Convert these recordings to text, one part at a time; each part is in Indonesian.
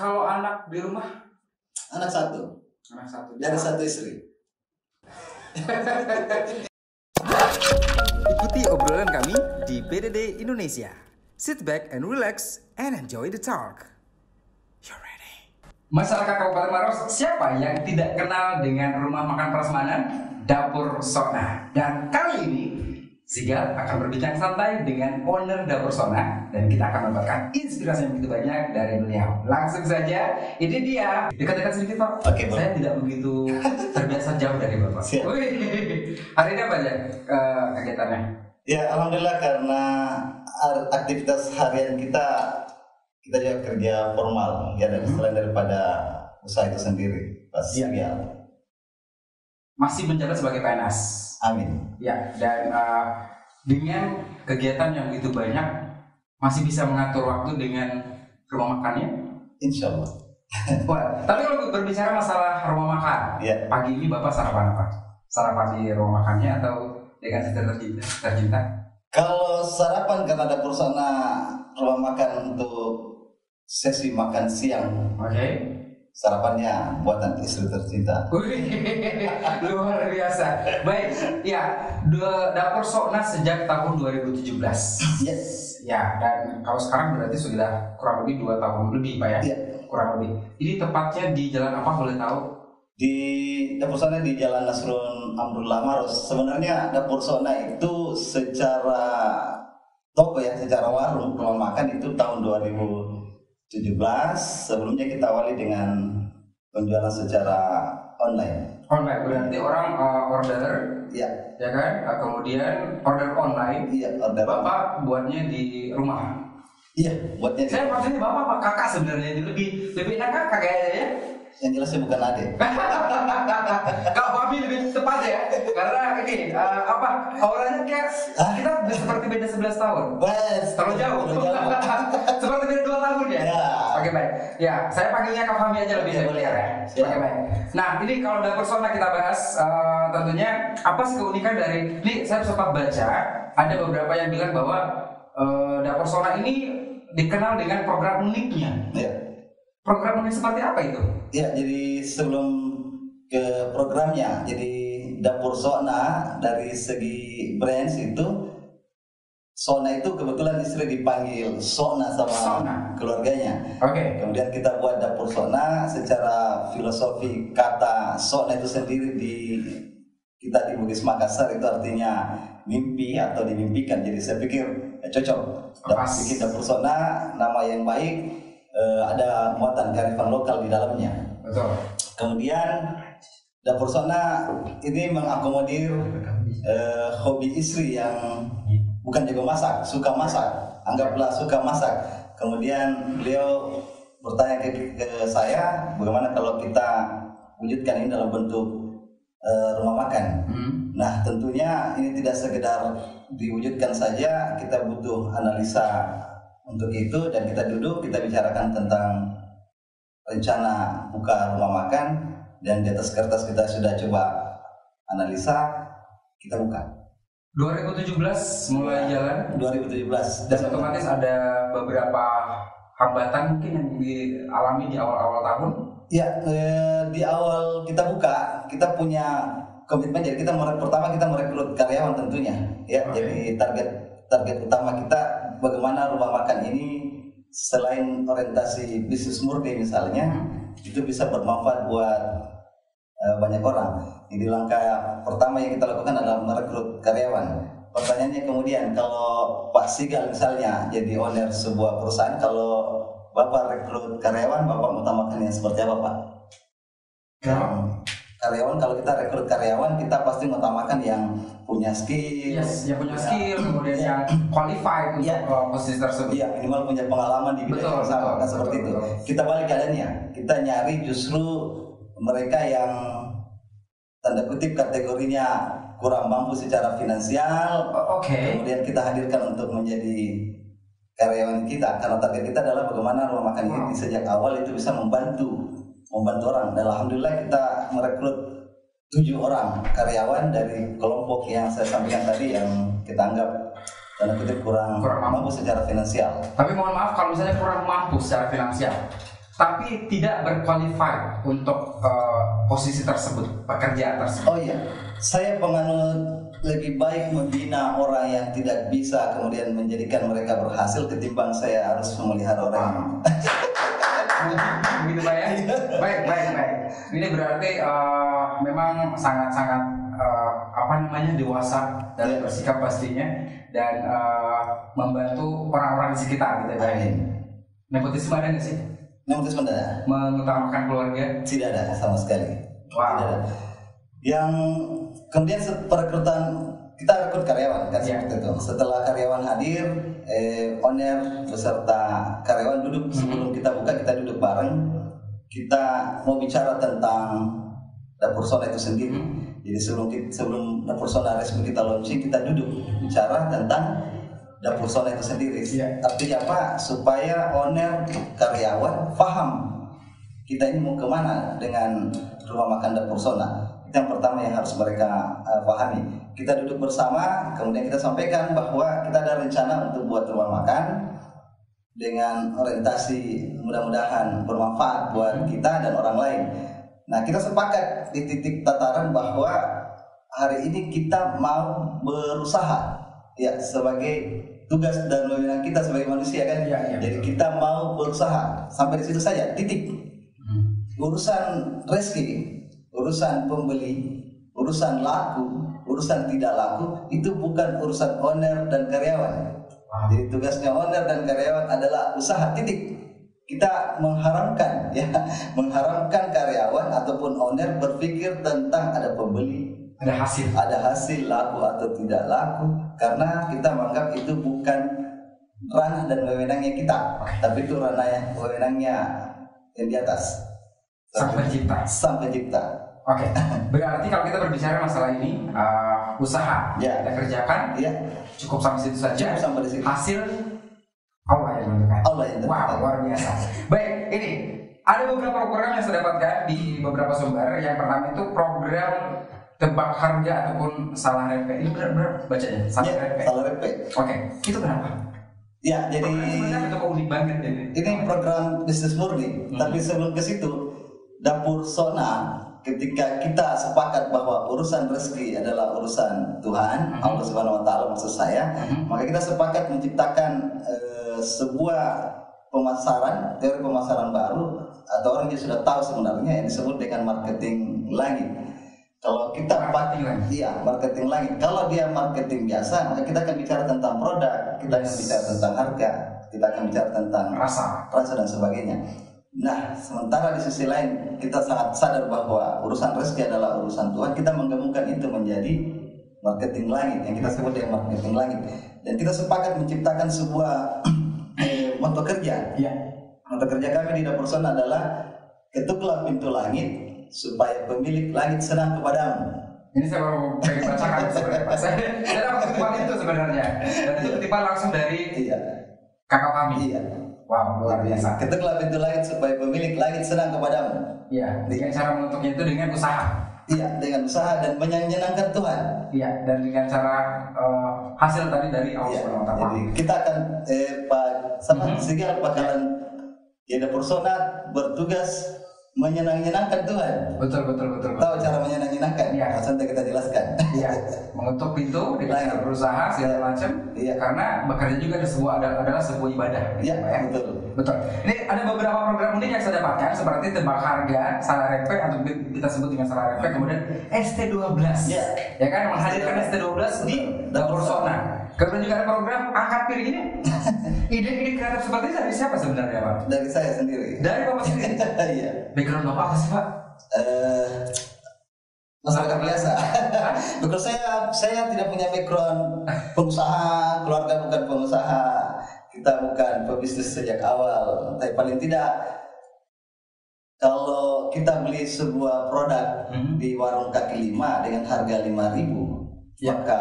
Kalau anak di rumah, Anak satu anak satu. dari satu istri. Ikuti obrolan kami di PDD Indonesia. Sit back and relax and enjoy the talk. You're ready. Masyarakat Kabupaten Maros, siapa yang tidak kenal dengan rumah makan prasmanan Dapur Sona? Dan kali ini Sigal akan berbincang santai dengan owner Dapur Sona dan kita akan mendapatkan inspirasi yang begitu banyak dari beliau. Langsung saja, ini dia. Dekat-dekat sedikit Pak. Oke, Pak. Saya tidak begitu terbiasa jauh dari Bapak. Siap. Hari ini apa aja eh, kegiatannya? Ya alhamdulillah karena ar- aktivitas harian kita kita juga kerja formal ya dan selain daripada usaha itu sendiri pasti Iya. ya. Masih menjabat sebagai PNS. Amin. Ya, dan uh, dengan kegiatan yang begitu banyak, masih bisa mengatur waktu dengan rumah makannya. Insya Allah. Wah, tapi kalau berbicara masalah rumah makan, Ya. pagi ini bapak sarapan apa? Sarapan di rumah makannya atau dengan istri tercinta? tercinta? Kalau sarapan karena ada perusahaan rumah makan untuk sesi makan siang Oke. Sarapannya buatan istri tercinta. Luar biasa. Baik, ya, dapur Sokna sejak tahun 2017. Yes. Ya, dan kalau sekarang berarti sudah kurang lebih dua tahun lebih, Pak ya? Iya. Kurang lebih. Ini tepatnya di jalan apa boleh tahu? Di dapur Sona di Jalan Nasrun Amrullah Maros. Sebenarnya dapur Sona itu secara toko ya, secara warung rumah makan itu tahun 2017. Sebelumnya kita awali dengan penjualan secara online. Online berarti orang uh, order, Ya, ya kan? Uh, kemudian order online. iya order. Bapak buatnya di rumah. Iya, buatnya di- Saya maksudnya bapak apa kakak sebenarnya Jadi lebih lebih enak kakak kayaknya ya. Yang jelasnya bukan adik. Kalau Fahmi lebih tepat ya, karena ini uh, apa auranya kayak kita seperti beda 11 tahun. Wes, Terlalu jauh. terlalu jauh. Seperti beda dua tahun ya. Ya. Oke baik. Ya, saya panggilnya Kak Fahmi aja lebih familiar ya. Oke baik. Nah, ini kalau dapur Sona kita bahas eh, tentunya apa sih keunikan dari ini saya sempat baca ada beberapa yang bilang bahwa eh, dapur Sona ini dikenal dengan program uniknya. Ya. Program unik seperti apa itu? Ya, jadi sebelum ke programnya, jadi dapur Sona dari segi brands itu Sona itu kebetulan istri dipanggil Sona sama Sona. keluarganya. Oke. Kemudian kita buat dapur Sona secara filosofi kata Sona itu sendiri di kita di Bugis Makassar itu artinya mimpi atau dimimpikan. Jadi saya pikir ya, cocok. Dapur bikin dapur Sona nama yang baik eh, ada muatan kearifan lokal di dalamnya. Betul. Kemudian dapur Sona ini mengakomodir eh, hobi istri yang bukan jago masak, suka masak. Anggaplah suka masak. Kemudian beliau bertanya ke, ke saya, bagaimana kalau kita wujudkan ini dalam bentuk eh, rumah makan. Hmm. Nah, tentunya ini tidak sekedar diwujudkan saja, kita butuh analisa untuk itu dan kita duduk, kita bicarakan tentang rencana buka rumah makan dan di atas kertas kita sudah coba analisa, kita buka. 2017 mulai jalan 2017 dan otomatis ada beberapa hambatan mungkin yang dialami di awal-awal tahun. Ya, eh, di awal kita buka, kita punya komitmen. Jadi kita pertama kita merekrut karyawan tentunya. Ya, Oke. jadi target target utama kita bagaimana rumah makan ini selain orientasi bisnis murni misalnya, itu bisa bermanfaat buat eh, banyak orang. Jadi langkah pertama yang kita lakukan adalah merekrut karyawan. Pertanyaannya kemudian kalau Pak Sigal misalnya jadi owner sebuah perusahaan, kalau Bapak rekrut karyawan, Bapak mengutamakan yang seperti apa Pak? Kenapa? Karyawan kalau kita rekrut karyawan kita pasti mengutamakan yang punya skill, Yes, yang punya Ya. skill, kemudian Ya. yang qualified untuk Iya. posisi tersebut. Iya minimal punya pengalaman di bidang yang sama kan seperti betul, itu. betul. Kita balik keadaannya, kita nyari justru mereka yang tanda kutip kategorinya kurang mampu secara finansial, Oke. kemudian kita hadirkan untuk menjadi karyawan kita karena target kita adalah bagaimana rumah makan ini Wow. sejak awal itu bisa membantu membantu orang dan alhamdulillah kita merekrut tujuh orang karyawan dari kelompok yang saya sampaikan tadi yang kita anggap tanda kutip kurang, Kurang mampu. mampu secara finansial Tapi mohon maaf kalau misalnya kurang mampu secara finansial. tapi tidak berqualified untuk eh, posisi tersebut, pekerjaan tersebut. Oh iya, saya penganut lebih baik membina orang yang tidak bisa kemudian menjadikan mereka berhasil ketimbang saya harus memelihara orang. begitu pak ya baik baik baik ini berarti eh, memang sangat sangat eh, apa namanya dewasa Iya. bersikap pastinya dan eh, membantu orang-orang di sekitar gitu ya nepotisme ada nggak sih Nepotisme ada? mengutamakan keluarga Tidak ada sama sekali. Wow. Tidak ada. Yang kemudian perekrutan kita rekrut karyawan kan Iya. seperti itu. Setelah karyawan hadir, eh, owner beserta karyawan duduk sebelum kita buka kita duduk bareng. Kita mau bicara tentang dapur sona itu sendiri. Jadi sebelum sebelum dapur sona resmi kita launching kita duduk bicara tentang dapur sona itu sendiri. Iya. Artinya apa? Supaya owner karyawan paham kita ini mau ke mana dengan rumah makan dapur sona itu yang pertama yang harus mereka uh, pahami. Kita duduk bersama kemudian kita sampaikan bahwa kita ada rencana untuk buat rumah makan dengan orientasi mudah-mudahan bermanfaat buat kita dan orang lain. Nah kita sepakat di titik tataran bahwa hari ini kita mau berusaha ya sebagai tugas dan wewenang kita sebagai manusia kan? Iya, iya, jadi kita mau berusaha. Sampai di situ saja titik. Urusan rezeki, urusan pembeli, urusan laku, urusan tidak laku itu bukan urusan owner dan karyawan. Jadi tugasnya owner dan karyawan adalah usaha titik. Kita mengharamkan ya, mengharamkan karyawan ataupun owner berpikir tentang ada pembeli, ada hasil. Ada hasil laku atau tidak laku karena kita menganggap itu bukan ranah dan wewenangnya kita, tapi itu ranah wewenangnya yang di atas. Sang pencipta. Sang pencipta. Oke berarti kalau kita berbicara masalah ini eh, usaha Ya. kita kerjakan Ya, cukup sampai situ saja Cukup sampai di situ. hasil Allah yang menentukan Allah yang wow tentukan. luar biasa baik ini ada beberapa program yang saya dapatkan di beberapa sumber yang pertama itu program tebak harga ataupun salah RP ini benar-benar bacanya salah Ya, RP salah RP. oke itu kenapa Ya, jadi banget ini ini program bisnis murni. Hmm. Tapi sebelum ke situ, dapur Sona ketika kita sepakat bahwa urusan rezeki adalah urusan Tuhan, Hmm. Allah Subhanahu wa taala maksud saya, Mhm. maka kita sepakat menciptakan eh, sebuah pemasaran, teori pemasaran baru atau orang yang sudah tahu sebenarnya yang disebut dengan marketing langit. Kalau kita langit. iya marketing langit. Kalau dia marketing biasa, maka kita akan bicara tentang produk, kita akan bicara tentang harga, kita akan bicara tentang rasa rasa dan sebagainya. Nah, sementara di sisi lain kita sangat sadar bahwa urusan rezeki adalah urusan Tuhan. Kita menggabungkan itu menjadi marketing langit yang kita sebut dengan marketing langit. Dan kita sepakat menciptakan sebuah eh, moto kerja. ya Moto kerja kami di dapur Son adalah ketuklah pintu langit supaya pemilik langit senang kepadamu. ini saya baru pengen bacakan sebenarnya Pak. saya, saya dapat kutipan itu sebenarnya dan itu kutipan langsung dari Iya, kakak kami iya. Wow luar biasa Ketuklah pintu langit supaya pemilik langit senang kepadamu. Iya, dengan cara menutupnya itu dengan usaha. Iya, dengan usaha dan menyenangkan Tuhan. Iya, dan dengan cara eh, hasil tadi dari Allah taala. jadi kita akan eh, Pak sama Mhm. Sigal bakalan ya persona bertugas menyenang-nyenangkan Tuhan. Betul, betul, betul. betul. Tahu cara menyenang-nyenangkan? Iya. Nah, kita jelaskan. Iya, mengetuk pintu dengan cara berusaha segala macam. Iya. Karena bekerja juga ada sebuah adalah, adalah sebuah ibadah. Iya, Pak, ya. betul. Betul. Ini ada beberapa program unik yang saya dapatkan seperti tebak harga, salah RP atau kita sebut dengan salah RP, kemudian ST12. Iya. Ya kan menghadirkan ST12 di dapur Sona. Kemudian juga ada program angkat piring ini. Ide-ide kreatif seperti ini dari siapa sebenarnya, Pak? Dari saya sendiri. Dari Bapak sendiri. Iya. Background Bapak apa sih, Pak? Eh, masyarakat biasa. Betul saya saya tidak punya background pengusaha, keluarga bukan pengusaha, kita bukan pebisnis sejak awal. Tapi paling tidak kalau kita beli sebuah produk Mhm. di warung kaki lima dengan harga 5000 Ya. maka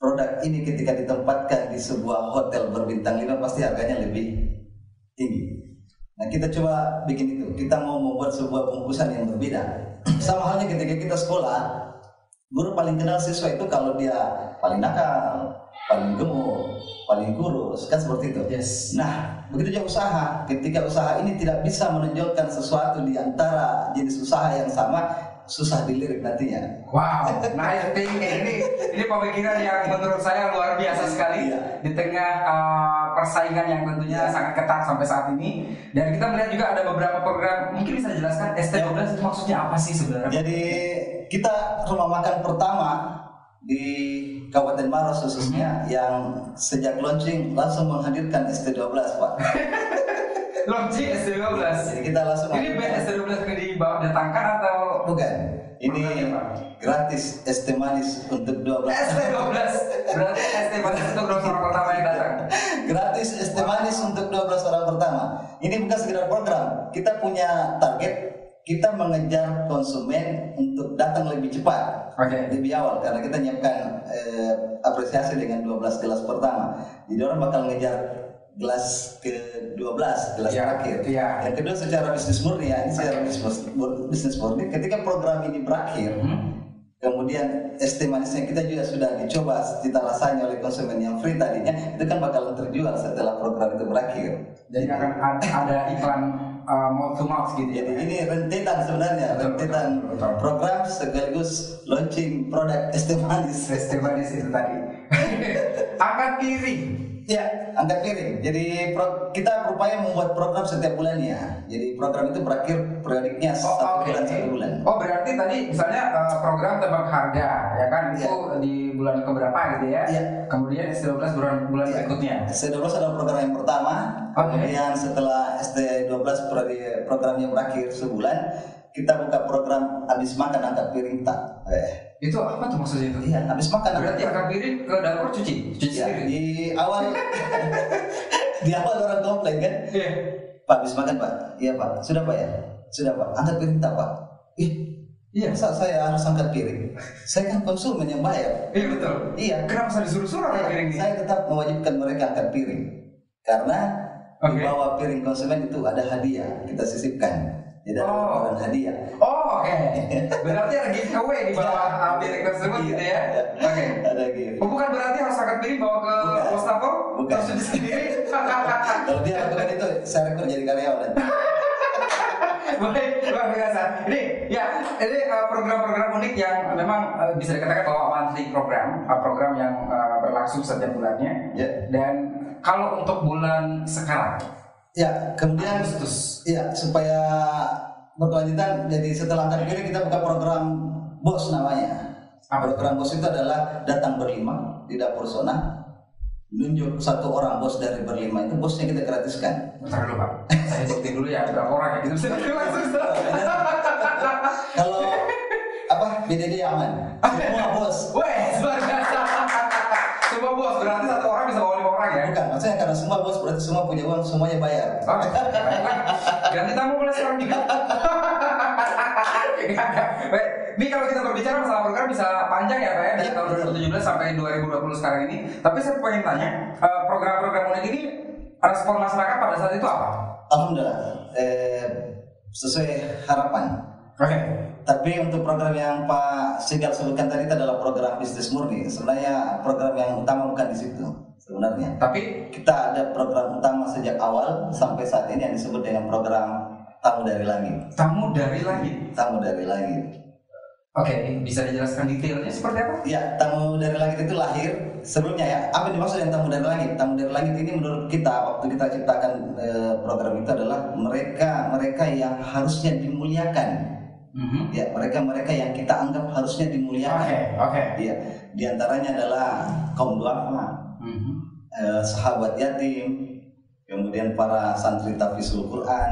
produk ini ketika ditempatkan di sebuah hotel berbintang lima pasti harganya lebih tinggi. Nah kita coba bikin itu. Kita mau membuat sebuah bungkusan yang berbeda. Sama halnya ketika kita sekolah, guru paling kenal siswa itu kalau dia paling nakal, paling gemuk, paling kurus, kan seperti itu. Yes. Nah, begitu juga usaha. Ketika usaha ini tidak bisa menonjolkan sesuatu di antara jenis usaha yang sama, susah dilirik nantinya. Wow, nice thinking. Ini ini pemikiran yang menurut saya luar biasa sekali Iya. di tengah uh, persaingan yang tentunya Iya. sangat ketat sampai saat ini. Dan kita melihat juga ada beberapa program. Mungkin bisa dijelaskan ST12 itu maksudnya apa sih sebenarnya? Jadi kita rumah makan pertama di Kabupaten Maros khususnya yang sejak launching langsung menghadirkan ST12 Pak. Launching ST12. Jadi kita langsung Ini band ST12 yang dibawa datangkan atau bukan. Ini gratis teh manis untuk 12 ST12? Berarti ST12 itu gross orang pertama yang datang. gratis teh manis untuk 12 orang pertama. Ini bukan sekedar program. Kita punya target, kita mengejar konsumen untuk datang lebih cepat. Oke. Lebih awal karena kita nyiapkan eh, apresiasi dengan 12 gelas pertama. Jadi orang bakal ngejar gelas ke-12, gelas Iya, terakhir. iya. Yang kedua secara bisnis murni ya, ini secara bisnis bisnis murni. Ketika program ini berakhir, Hmm? Kemudian es teh manisnya kita juga sudah dicoba cita rasanya oleh konsumen yang free tadinya itu kan bakalan terjual setelah program itu berakhir. Jadi akan ada, ada iklan uh, mouth to mouth gitu ya. Ini rentetan sebenarnya, rentetan program sekaligus launching produk es teh manis. Festivalis itu tadi. Angkat piring. Ya, angkat piring. Jadi pro- kita berupaya membuat program setiap bulannya. Jadi program itu berakhir periodiknya Oh, satu oke. bulan satu bulan. Oh, berarti tadi misalnya uh, program tebak harga, ya kan? Itu Iya. di bulan keberapa gitu ya? Iya. Kemudian S12 bulan bulan Iya. berikutnya. ST12 adalah program yang pertama. Oke. Kemudian setelah ST12 pro- programnya berakhir sebulan, kita buka program habis makan angkat piring tak. Eh, Itu apa tuh maksudnya itu? iya, habis makan Berarti angkat piring ke dapur cuci, cuci Ya, sendiri. di awal. Di awal orang komplain kan, Iya. Pak habis makan Pak, iya Pak, sudah Pak ya, sudah Pak, angkat piring tak Pak, ih, Iya. masa saya harus angkat piring, saya kan konsumen yang bayar, Iya betul. iya, Kenapa saya disuruh-suruh angkat piring ini? saya tetap mewajibkan mereka angkat piring. Karena Oke. di bawah piring konsumen itu ada hadiah. Kita sisipkan ada Oh. hadiah Oh, oke. Berarti ada giveaway di bawah uh, piring tersebut gitu ya? Oke. ada gitu Oh, bukan berarti harus angkat piring bawa ke wastafel? Bukan. Terus cuci sendiri? kalau dia lakukan itu saya rekrut jadi karyawan. Baik, luar biasa. Ini ya, ini uh, program-program unik yang memang uh, bisa dikatakan bahwa monthly program, uh, program yang uh, berlangsung setiap bulannya. ya Dan kalau untuk bulan sekarang, ya kemudian Agustus. ya supaya berkelanjutan jadi setelah piring kita buka program bos namanya Apa? program bos itu adalah datang berlima di dapur zona nunjuk satu orang bos dari berlima itu bosnya kita gratiskan Bentar dulu Pak, saya bukti dulu ya berapa orang ya gitu bisa langsung. kalau apa BDD aman semua bos luar biasa. Semua bos berarti satu orang bisa lima orang ya? bukan maksudnya karena semua bos berarti semua punya uang semuanya bayar baiklah. Ganti tamu mulai sekarang juga. Ini kalau kita berbicara masalah program bisa panjang ya Pak ya dari Iya, tahun betul. 2017 sampai 2020 sekarang ini. Tapi saya pengen tanya, eh, program-program unik ini respon masyarakat pada saat itu apa? alhamdulillah eh, sesuai harapan Oke. Tapi untuk program yang Pak Sigal sebutkan tadi itu adalah program bisnis murni. Sebenarnya program yang utama bukan di situ sebenarnya. Tapi Kita ada program utama sejak awal sampai saat ini yang disebut dengan program tamu dari langit. tamu dari langit. Tamu dari langit. Oke, bisa dijelaskan detailnya seperti apa? Ya, tamu dari langit itu lahir sebelumnya ya. Apa yang dimaksud dengan tamu dari langit? Tamu dari langit ini menurut kita waktu kita ciptakan eh, program itu adalah mereka mereka yang harusnya dimuliakan. Mhm. Ya, mereka-mereka yang kita anggap harusnya dimuliakan. Oke, oke. Iya, di antaranya adalah kaum duafa, Mhm. eh, sahabat yatim, kemudian para santri tafizul Quran,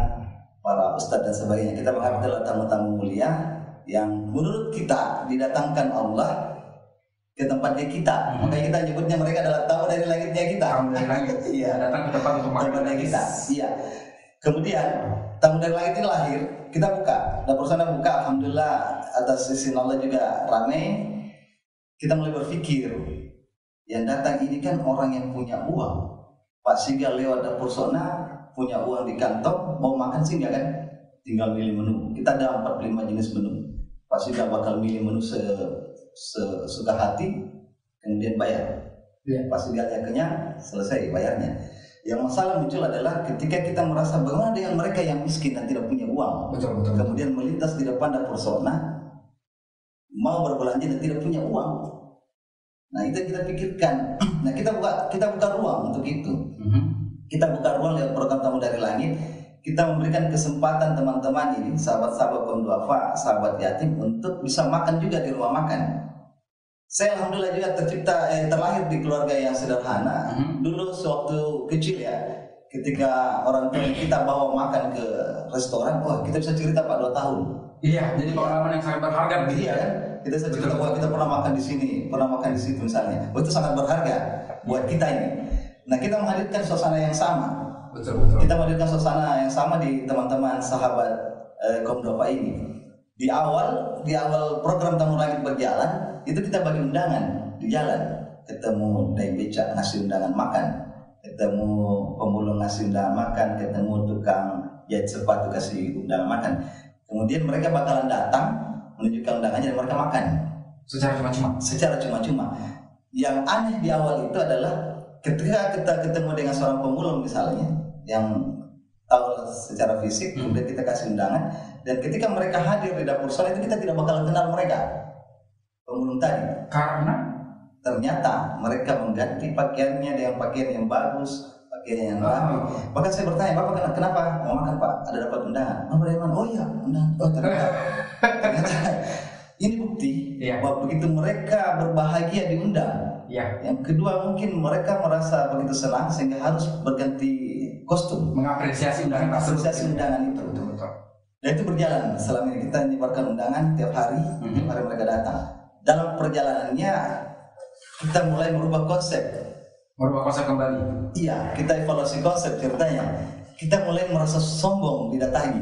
para ustadz dan sebagainya. Kita menganggap adalah tamu-tamu mulia yang menurut kita didatangkan Allah ke tempatnya kita. Hmm. Makanya kita nyebutnya mereka adalah tamu dari langitnya kita. Tamu dari langit. Iya. Datang ke tempat untuk makan kita. Iya. Kemudian tamu dari langit ini lahir, kita buka. Dapur sana buka, alhamdulillah atas izin Allah juga ramai. Kita mulai berpikir, yang datang ini kan orang yang punya uang. Pak Sigal lewat dapur sana, punya uang di kantong, mau makan sih nggak kan? Tinggal milih menu. Kita ada 45 jenis menu. Pak Sigal bakal milih menu se, sesuka hati, kemudian bayar. Iya. Pas idealnya kenyang, selesai bayarnya. Yang masalah muncul adalah ketika kita merasa bagaimana dengan mereka yang miskin dan tidak punya uang, Betul betul. kemudian melintas di depan dapur sona, mau berbelanja dan tidak punya uang. Nah itu kita pikirkan. Nah kita buka kita buka ruang untuk itu. Mhm. Kita buka ruang lewat program tamu dari langit. Kita memberikan kesempatan teman-teman ini, sahabat-sahabat kaum duafa, sahabat yatim untuk bisa makan juga di rumah makan. Saya alhamdulillah juga tercipta eh, terlahir di keluarga yang sederhana. Mhm. Dulu sewaktu kecil ya, ketika orang tua kita bawa makan ke restoran, wah kita bisa cerita pak dua tahun. Iya, jadi pengalaman yang sangat berharga Iya ya. kan? Kita bahwa kita pernah makan di sini, pernah makan di situ misalnya. Oh, itu sangat berharga buat kita ini. Nah kita menghadirkan suasana yang sama. Betul betul. Kita menghadirkan suasana yang sama di teman-teman sahabat eh, Duafa ini. Di awal, di awal program Tamu Langit berjalan, itu kita bagi undangan di jalan. Ketemu dari becak ngasih undangan makan, ketemu pemulung ngasih undangan makan, ketemu tukang jahit sepatu kasih undangan makan. Kemudian mereka bakalan datang menunjukkan undangannya dan mereka makan Secara cuma-cuma. secara cuma-cuma. Yang aneh di awal itu adalah ketika kita ketemu dengan seorang pemulung misalnya yang tahu secara fisik, Hmm. kemudian kita kasih undangan, dan ketika mereka hadir di dapur sana itu kita tidak bakal kenal mereka pemulung tadi. Karena Ternyata mereka mengganti pakaiannya dengan pakaian yang bagus, rapi. Oh. Bahkan saya bertanya, Bapak kenapa, kenapa mau makan Pak? Ada dapat undangan? Oh, dari mana? Oh iya, undangan. Oh ternyata, ternyata ini bukti Iya. bahwa begitu mereka berbahagia diundang. ya Yang kedua mungkin mereka merasa begitu senang sehingga harus berganti kostum. mengapresiasi undangan. Mengapresiasi undangan itu. Betul betul. Dan itu berjalan selama ini kita menyebarkan undangan tiap hari, Mhm. tiap hari mereka datang. Dalam perjalanannya kita mulai merubah konsep. Merubah konsep kembali. Iya, kita evaluasi konsep ceritanya. Kita mulai merasa sombong didatangi.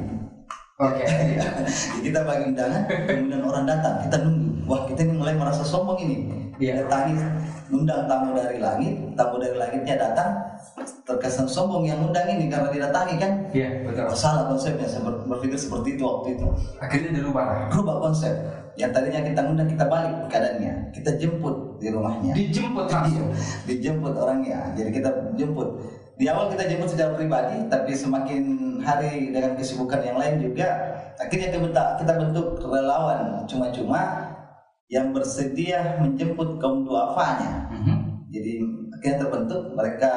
Oke. kita bagi undangan, kemudian orang datang, kita nunggu. Wah, kita ini mulai merasa sombong ini. Iya. Datangi, undang tamu dari langit, tamu dari langitnya datang, terkesan sombong yang undang ini karena didatangi kan. Iya betul. Salah konsepnya, saya ber- berpikir seperti itu waktu itu. Akhirnya dirubah. Rubah konsep. Yang tadinya kita undang, kita balik keadaannya. Kita jemput di rumahnya. Dijemput Iya, langsung. dijemput orangnya. Jadi kita jemput. Di awal kita jemput secara pribadi, tapi semakin hari dengan kesibukan yang lain juga, akhirnya kita bentuk, kita bentuk relawan cuma-cuma yang bersedia menjemput kaum duafanya. Mhm. Jadi akhirnya terbentuk mereka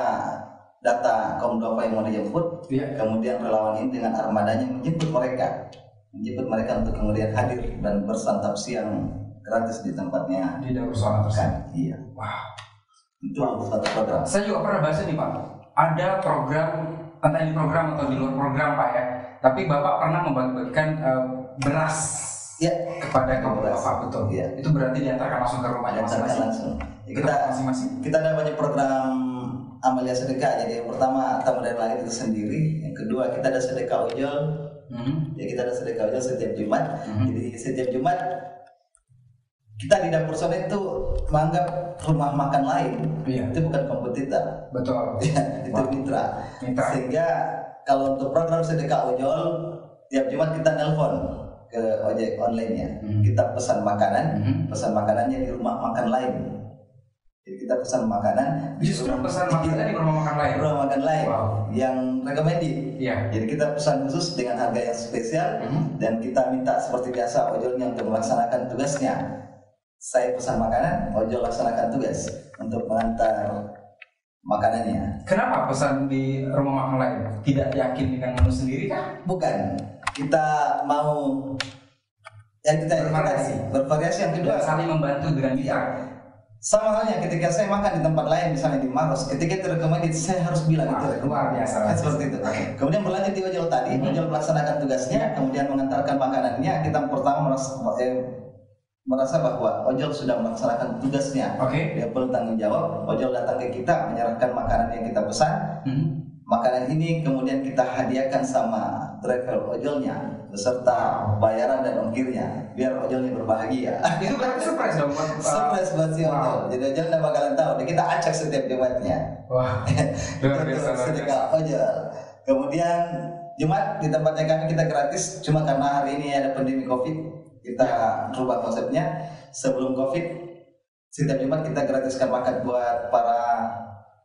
data kaum duafa yang mau dijemput, Iya. kemudian relawan ini dengan armadanya menjemput mereka, menjemput mereka untuk kemudian hadir dan bersantap siang gratis di tempatnya. Di dapur sholat tersebut. Kan? Iya, Wow. itu satu program. Saya juga pernah bahas ini Pak. Ada program, entah ini program atau di luar program Pak ya. Tapi Bapak pernah membagi-bagikan eh, beras Ya, kepada kaum Beras. Bapak betul. Iya. Itu berarti diantarkan langsung ke rumahnya Diantarkan masing-masing. langsung. Ya, kita masing-masing. kita ada banyak program amalia sedekah. Jadi yang pertama tamu dari langit itu sendiri. Yang kedua kita ada sedekah ojol. Mhm. Ya kita ada sedekah ojol setiap Jumat. Mhm. Jadi setiap Jumat kita di dapur sana itu menganggap rumah makan lain. Iya. Itu bukan kompetitor. Betul. Ya, itu Wah. mitra. Mitra. Sehingga kalau untuk program sedekah ojol tiap Jumat kita nelpon ke ojek online-nya. Hmm. Kita pesan makanan, Mhm. pesan makanannya di rumah makan lain. Jadi kita pesan makanan Justru rumah- pesan makanan di rumah makan lain. rumah makan lain Wow. yang recommended. Iya. Jadi kita pesan khusus dengan harga yang spesial Mhm. dan kita minta seperti biasa ojolnya untuk melaksanakan tugasnya. Saya pesan makanan, ojol laksanakan tugas untuk mengantar makanannya. Kenapa pesan di rumah makan lain? Tidak yakin dengan menu sendiri kah? Bukan, kita mau yang kita Bervariasi. bervariasi yang kedua saling membantu dengan mitra. sama halnya ketika saya makan di tempat lain misalnya di Maros ketika recommended saya harus bilang itu luar biasa. Kan seperti itu Oke. kemudian berlanjut di ojol tadi Mhm. ojol melaksanakan tugasnya kemudian mengantarkan makanannya kita pertama merasa, eh, merasa bahwa ojol sudah melaksanakan tugasnya. Oke. dia perlu tanggung jawab. Ojol datang ke kita menyerahkan makanan yang kita pesan. Mhm. makanan ini kemudian kita hadiahkan sama driver ojolnya beserta bayaran dan ongkirnya biar ojolnya berbahagia. Itu berarti surprise dong buat surprise buat si wow. ojol jadi ojol nggak bakalan tahu. Dan kita acak setiap Jumatnya. Wah, luar Itu biasa, sedekah ojol. Kemudian Jumat di tempatnya kami kita gratis. Cuma karena hari ini ada pandemi covid kita rubah konsepnya sebelum covid setiap Jumat kita gratiskan makan buat para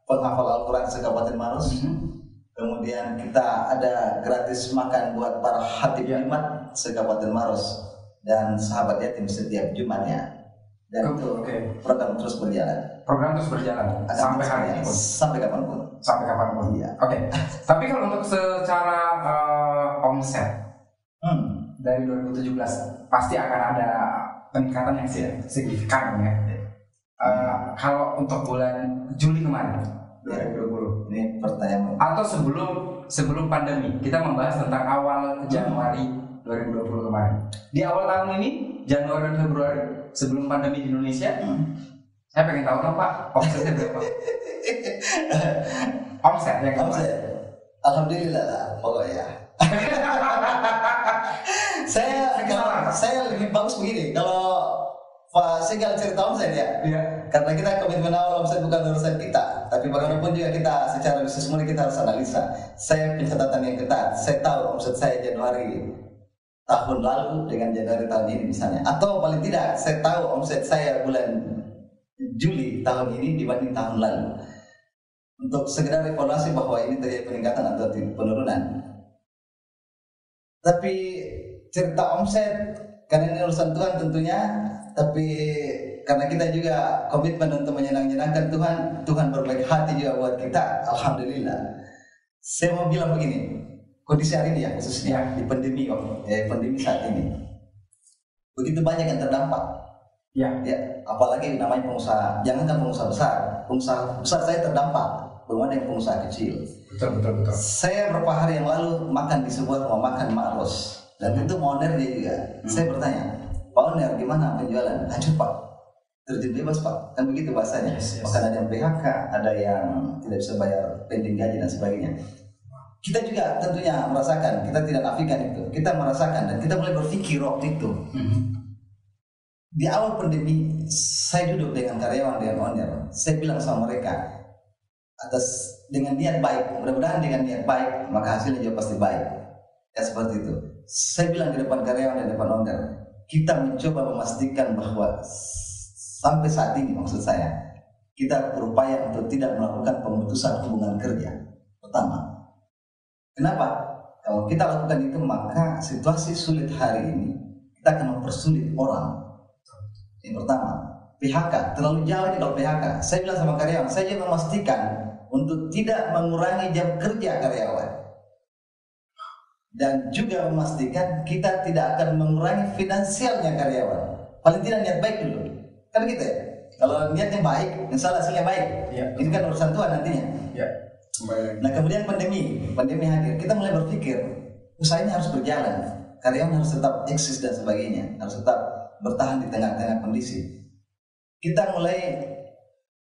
penghafal Al-Quran se-Kabupaten Maros. Mhm. Kemudian kita ada gratis makan buat para hatib Ya. Jumat se-Kabupaten Maros dan sahabat yatim setiap Jumatnya. Dan itu Oke. program terus berjalan. Program terus berjalan sampai hari ini pun. Sampai kapan pun. Sampai kapan pun. Iya. Oke. Tapi kalau untuk secara eh, omset Hmm. Dari 2017 pasti akan ada peningkatan yang signifikan ya. Eh, kalau untuk bulan Juli kemarin 2020 Ini pertanyaan atau sebelum sebelum pandemi kita membahas tentang awal Januari 2020 kemarin. Di awal tahun ini Januari dan Februari sebelum pandemi di Indonesia, Hmm. saya pengen tahu dong Pak omsetnya berapa? Omset yang kemarin. Omset. Alhamdulillah lah pokoknya. saya kalau saya lebih bagus begini kalau Pak Segal cerita omset ya. Iya. Karena kita komitmen awal omset bukan urusan kita, tapi bagaimanapun juga kita secara bisnis murni kita harus analisa. Saya pencatatan yang ketat, saya tahu omset saya Januari tahun lalu dengan Januari tahun ini misalnya, atau paling tidak saya tahu omset saya bulan Juli tahun ini dibanding tahun lalu. Untuk segera evaluasi bahwa ini terjadi peningkatan atau penurunan. Tapi cerita omset karena ini urusan Tuhan tentunya, tapi karena kita juga komitmen untuk menyenang-nyenangkan Tuhan, Tuhan berbaik hati juga buat kita, Alhamdulillah. Saya mau bilang begini, kondisi hari ini ya khususnya di pandemi kok, ya, pandemi saat ini, begitu banyak yang terdampak. Ya. Ya, apalagi namanya pengusaha, jangankan pengusaha besar, pengusaha besar saya terdampak, bagaimana yang pengusaha kecil. Betul betul betul. Saya beberapa hari yang lalu makan di sebuah rumah makan Mak Ros dan itu mau owner dia juga. Saya bertanya, Pak owner gimana penjualan? Hancur Pak, terjun bebas Pak, kan begitu bahasanya. Yes, yes. Bahkan ada yang PHK, ada yang tidak bisa bayar pending gaji dan sebagainya. Kita juga tentunya merasakan, kita tidak nafikan itu. Kita merasakan dan kita mulai berpikir waktu itu. Di awal pandemi, saya duduk dengan karyawan dengan owner. Saya bilang sama mereka, atas dengan niat baik, mudah-mudahan dengan niat baik, maka hasilnya juga pasti baik. Ya seperti itu. Saya bilang di depan karyawan dan depan owner, kita mencoba memastikan bahwa sampai saat ini maksud saya, kita berupaya untuk tidak melakukan pemutusan hubungan kerja. Pertama, kenapa? Kalau kita lakukan itu maka situasi sulit hari ini kita akan mempersulit orang. Yang pertama, PHK terlalu jauh ini kalau PHK. Saya bilang sama karyawan, saya memastikan untuk tidak mengurangi jam kerja karyawan dan juga memastikan kita tidak akan mengurangi finansialnya karyawan. Paling tidak niat baik dulu, kan gitu ya. Kalau niatnya baik, insya Allah hasilnya baik. Iya. Ini kan urusan Tuhan nantinya. Ya. Nah kemudian pandemi, pandemi hadir, kita mulai berpikir usaha ini harus berjalan, karyawan harus tetap eksis dan sebagainya, harus tetap bertahan di tengah-tengah kondisi. Kita mulai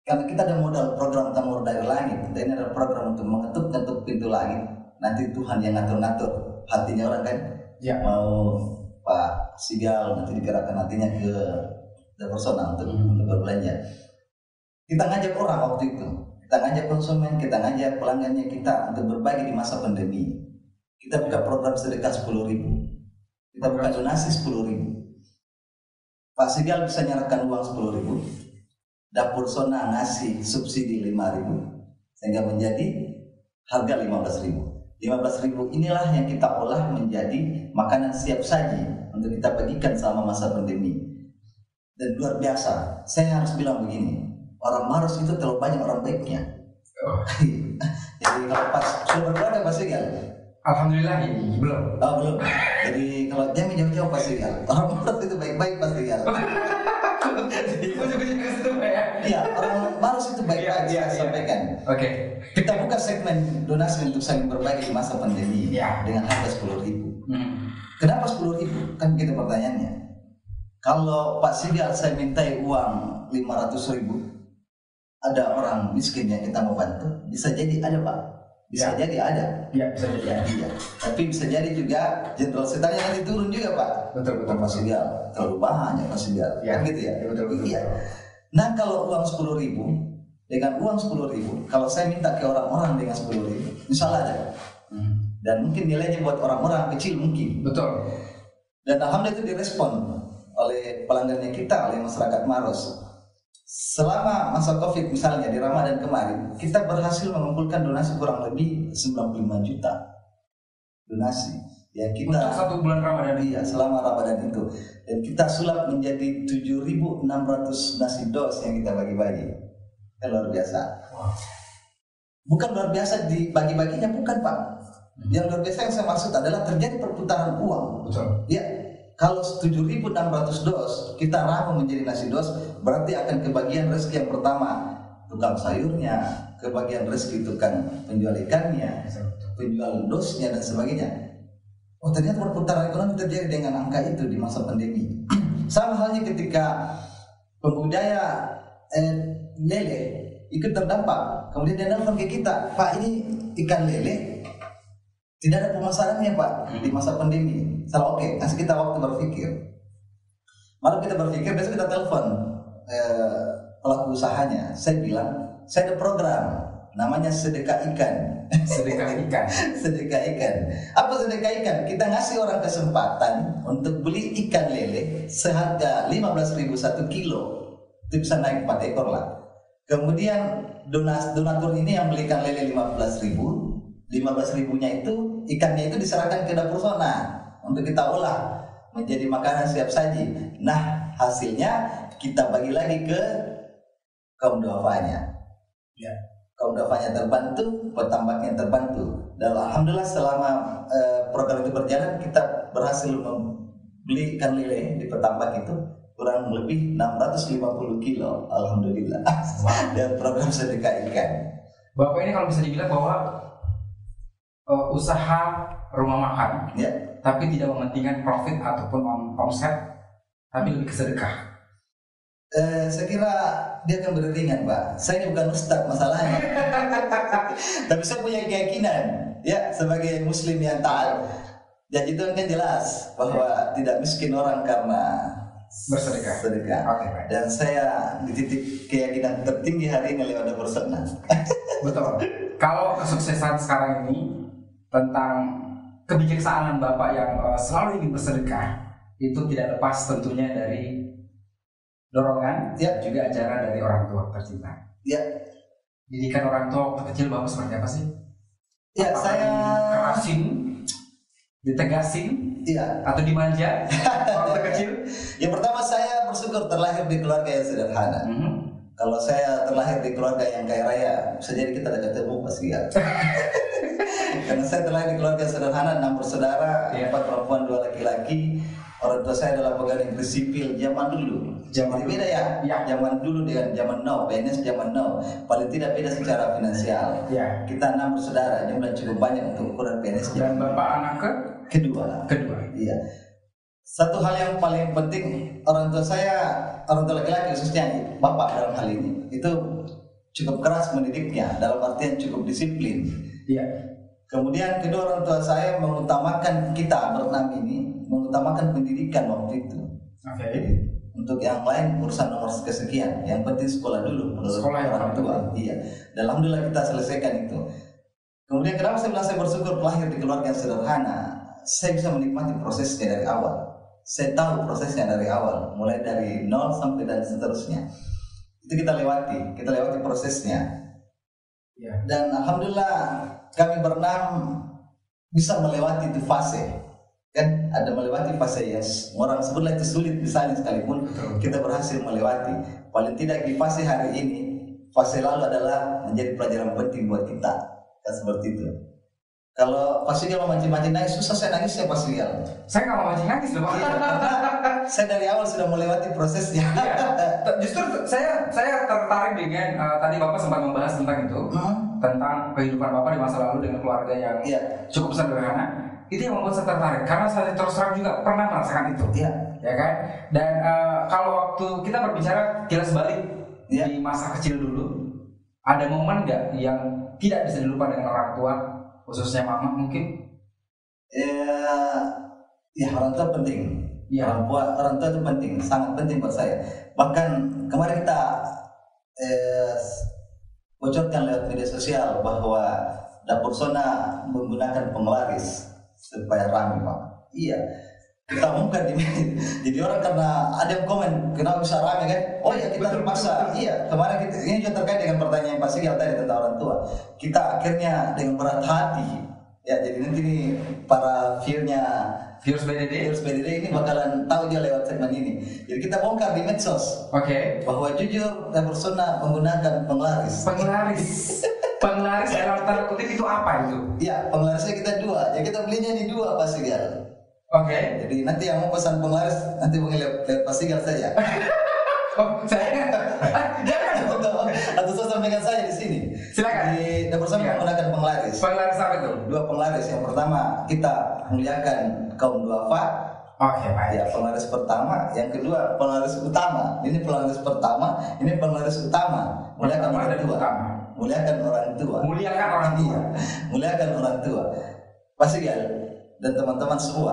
karena kita ada modal program tamur dari langit, dan ini adalah program untuk mengetuk-ketuk pintu langit. Nanti Tuhan yang ngatur-ngatur hatinya orang kan, Ya. mau Pak Sigal nanti digerakkan nantinya ke personal untuk, untuk berbelanja. Kita ngajak orang waktu itu, kita ngajak konsumen, kita ngajak pelanggannya kita untuk berbagi di masa pandemi. Kita buka program sedekah 10 ribu, kita buka donasi 10 ribu. Pak Sigal bisa nyerahkan uang 10 ribu, dapur Sona ngasih subsidi 5 ribu, sehingga menjadi harga 15 ribu. 15 ribu inilah yang kita olah menjadi makanan siap saji untuk kita bagikan selama masa pandemi. Dan luar biasa, saya harus bilang begini, orang Maros itu terlalu banyak orang baiknya. Oh. Jadi kalau pas sudah berkeluarga Pak Sigal, Alhamdulillah ini belum. oh belum. Jadi kalau dia jauh-jauh Pak Sigal, orang Maros itu baik-baik Pak ya. Iya, orang Maros itu baik-baik iya, saya iya. sampaikan. Oke. Kita buka segmen donasi untuk saling berbagi di masa pandemi Iya. dengan harga 10 ribu. Hmm. Kenapa 10 ribu? Kan begitu pertanyaannya. Kalau Pak Sigal saya mintai uang 500 ribu, ada orang miskin yang kita mau bantu, bisa jadi ada Pak. Bisa Ya. jadi ada. Ya bisa jadi. ya. Iya. Tapi bisa jadi juga Jenderal Setannya nanti turun juga Pak. Betul betul. Pak Sigal, terlalu banyak Pak Sigal. Ya. Kan gitu ya? Ya, betul, betul, Iya. Nah kalau uang 10 ribu, dengan uang 10 ribu, kalau saya minta ke orang-orang dengan 10 ribu, Allah ada. Hmm. Dan mungkin nilainya buat orang-orang kecil mungkin. Betul. Dan alhamdulillah itu direspon oleh pelanggannya kita, oleh masyarakat Maros. Selama masa Covid misalnya di Ramadan kemarin, kita berhasil mengumpulkan donasi kurang lebih 95 juta donasi. Ya kita Untuk satu bulan Ramadan. Iya, selama Ramadan itu. Dan kita sulap menjadi 7.600 nasi dos yang kita bagi-bagi. Kan luar biasa. Bukan luar biasa dibagi-baginya, bukan Pak. Yang luar biasa yang saya maksud adalah terjadi perputaran uang. Betul. Ya, kalau 7.600 dos kita ramu menjadi nasi dos, berarti akan kebagian rezeki yang pertama tukang sayurnya, kebagian rezeki tukang penjual ikannya, penjual dosnya dan sebagainya. Oh ternyata perputaran ekonomi terjadi dengan angka itu di masa pandemi. Sama halnya ketika pembudaya eh, lele ikut terdampak, kemudian dia nelfon ke kita, Pak ini ikan lele tidak ada pemasarannya Pak di masa pandemi. Salah oke, kasih kita waktu berpikir. Malam kita berpikir, besok kita telepon eh, pelaku usahanya. Saya bilang, saya ada program namanya sedekah ikan. Sedekah ikan. sedekah ikan. Apa sedekah ikan? Kita ngasih orang kesempatan untuk beli ikan lele seharga 15.000 satu kilo. Itu bisa naik 4 ekor lah. Kemudian donas, donatur ini yang belikan lele 15.000, 15 ribunya itu ikannya itu diserahkan ke dapur zona untuk kita olah menjadi makanan siap saji. Nah hasilnya kita bagi lagi ke kaum duafanya. Ya. Kaum duafanya terbantu, petambaknya terbantu. Dan alhamdulillah selama eh, program itu berjalan kita berhasil membeli ikan lele di petambak itu kurang lebih 650 kilo. Alhamdulillah. Dan program sedekah ikan. Bapak ini kalau bisa dibilang bahwa eh, usaha rumah makan, Ya, tapi tidak mementingkan profit ataupun om- omset, tapi lebih ke sedekah. Eh, saya kira dia akan beriringan, Pak. Saya ini bukan ustadz masalahnya. Tapi saya punya keyakinan, ya, sebagai muslim yang taat. Dan itu kan jelas bahwa tidak miskin orang karena Bersedekah. sedekah. Oke, baik. Dan saya di titik keyakinan tertinggi hari ini lewat bersenang. Betul. Kalau kesuksesan sekarang ini tentang kebijaksanaan Bapak yang eh, selalu ingin bersedekah itu tidak lepas tentunya dari dorongan Ya. juga ajaran dari orang tua tercinta. ya, Didikan orang tua waktu kecil Bapak seperti apa sih? ya Apakah saya, dikerasin, ditegasin, ya. atau dimanja waktu kecil? Yang pertama saya bersyukur terlahir di keluarga yang sederhana. Mhm. Kalau saya terlahir di keluarga yang kaya raya, bisa jadi kita ada ketemu pasti ya. Karena saya terlahir di keluarga sederhana, enam bersaudara, Iya. empat perempuan, dua laki-laki. Orang tua saya adalah pegawai negeri sipil zaman dulu. Zaman beda ya, Iya. zaman dulu dengan zaman now, PNS zaman now. Paling tidak beda secara finansial. Ya. Kita enam bersaudara, jumlah cukup banyak untuk ukuran PNS Dan Bapak anak ke kedua. kedua. Iya. Satu hal yang paling penting orang tua saya, orang tua laki-laki khususnya bapak dalam hal ini, itu cukup keras mendidiknya dalam artian cukup disiplin. Iya. Kemudian kedua orang tua saya mengutamakan kita berenam ini, mengutamakan pendidikan waktu itu. Oke. Untuk yang lain urusan nomor kesekian, yang penting sekolah dulu menurut Sekolah orang tua. Iya. Dan alhamdulillah kita selesaikan itu. Kemudian kenapa saya bilang saya bersyukur lahir di keluarga yang sederhana? Saya bisa menikmati prosesnya dari awal. Saya tahu prosesnya dari awal, mulai dari nol sampai dan seterusnya. Itu kita lewati, kita lewati prosesnya. Iya. Dan alhamdulillah kami berenam bisa melewati itu fase. Kan ada melewati fase yang orang sebutlah itu sulit misalnya sekalipun kita berhasil melewati. Paling tidak di fase hari ini, fase lalu adalah menjadi pelajaran penting buat kita. Kan seperti itu. Kalau Sigal mau mancing-mancing nangis, susah saya nangis ya Pak Sigal. Saya nggak mau mancing nangis loh Pak. Iya, saya dari awal sudah melewati prosesnya. Iya. Justru saya saya tertarik dengan eh, tadi Bapak sempat membahas tentang itu Hmm, tentang kehidupan Bapak di masa lalu dengan keluarga yang Iya, cukup sederhana. Itu yang membuat saya tertarik karena saya terus terang juga pernah merasakan itu, iya, ya kan? Dan eh, kalau waktu kita berbicara kilas balik Iya. di masa kecil dulu, ada momen nggak yang tidak bisa dilupakan dengan orang tua, khususnya mama mungkin? ya, ya orang tua penting. Iya. Orang tua, orang tua itu penting, sangat penting buat saya. Bahkan kemarin kita eh, bocorkan lewat media sosial bahwa dapur Sona menggunakan penglaris supaya ramai pak. Iya, kita umumkan di jadi orang karena ada yang komen kenapa bisa rame kan? Oh ya kita terpaksa. iya kemarin kita, ini juga terkait dengan pertanyaan Pak Sigel tadi tentang orang tua. Kita akhirnya dengan berat hati ya jadi nanti nih para view-nya Virus BDD. viewers BDD ini bakalan tahu dia lewat segmen ini jadi kita bongkar di medsos Oke. bahwa jujur dan persona menggunakan penglaris Penglaris. Penglaris dalam tanda kutip itu apa itu? Iya, penglarisnya kita dua. Ya kita belinya di dua Pak Sigal. Oke. Jadi nanti yang mau pesan penglaris nanti lewat Pak Sigal saja. Oh, saya Ah, sampaikan saya di sini. Silakan. Di dapur saya menggunakan penglaris. Penglaris apa itu? Dua penglaris. Yang pertama kita muliakan kaum duafa. Oke, baik. Ya, penglaris pertama. Yang kedua penglaris utama. Ini penglaris pertama. Ini penglaris utama. Muliakan Pertama orang tua. utama. Muliakan orang tua. Muliakan orang tua. Iya, muliakan orang tua. Pak Sigal dan teman-teman semua,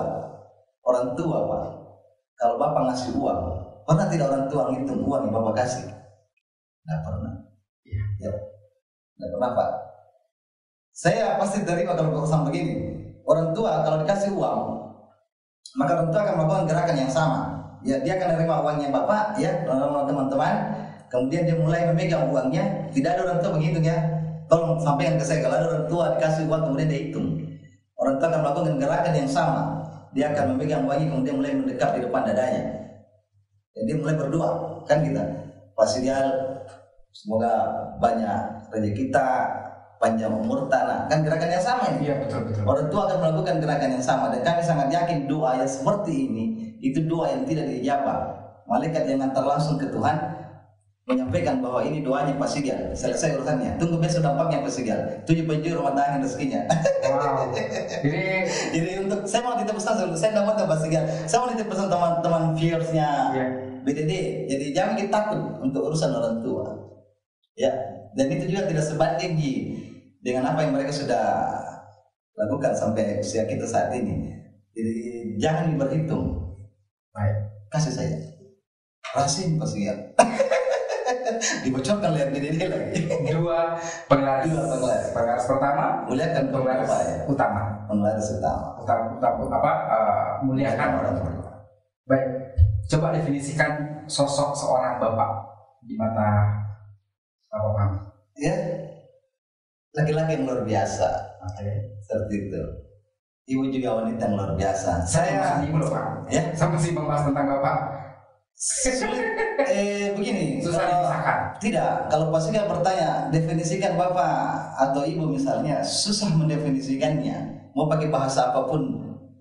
orang tua Pak, kalau Bapak ngasih uang, pernah tidak orang tua ngitung uang yang Bapak kasih? Tidak pernah. Ya, Pak. Saya pasti kalau Bapak sama begini. Orang tua kalau dikasih uang, maka orang tua akan melakukan gerakan yang sama. Ya, dia akan menerima uangnya Bapak, ya, teman-teman. Kemudian dia mulai memegang uangnya. Tidak ada orang tua begitu ya. Tolong sampaikan ke saya kalau ada orang tua dikasih uang kemudian dia hitung. Orang tua akan melakukan gerakan yang sama. Dia akan memegang uangnya kemudian mulai mendekat di depan dadanya. Dan dia mulai berdoa, kan kita. Pak Sidial, semoga banyak rezeki kita, panjang umur tanah. Kan gerakan yang sama ini. Iya, betul betul. Orang tua akan melakukan gerakan yang sama dan kami sangat yakin doa yang seperti ini itu doa yang tidak dijawab. Malaikat yang antar langsung ke Tuhan menyampaikan bahwa ini doanya Pak Sigal. Selesai urusannya. Tunggu besok dampaknya Pak Sigal. Tujuh penjuru rumah tangga rezekinya. Wow. Jadi Jadi untuk saya mau titip pesan saya tidak mau Pak Sigal. Saya mau titip pesan teman-teman viewersnya Iya. BDD. Jadi jangan kita takut untuk urusan orang tua. Ya, dan itu juga tidak sebanding Ji, dengan apa yang mereka sudah lakukan sampai usia kita saat ini. Jadi jangan berhitung, baik. kasih saya. Rasim pasti ya. Dibocorkan lihat BDD lagi. Dua penglaris. Dua penglaris. Penglaris pertama, Muliakan penglaris ya. utama. Penglaris utama. Utama, utama apa? eh, muliakan orang tua. Baik. Coba definisikan sosok seorang bapak di mata Bapak Pam. Ya, laki-laki yang luar biasa. Oke. Seperti itu. Ibu juga wanita yang luar biasa. Saya Saya ibu loh Pak. ya Saya masih membahas tentang Bapak. eh begini Susah kalau- dipisahkan. tidak kalau Pak Sigal bertanya definisikan bapak atau ibu misalnya susah mendefinisikannya mau pakai bahasa apa pun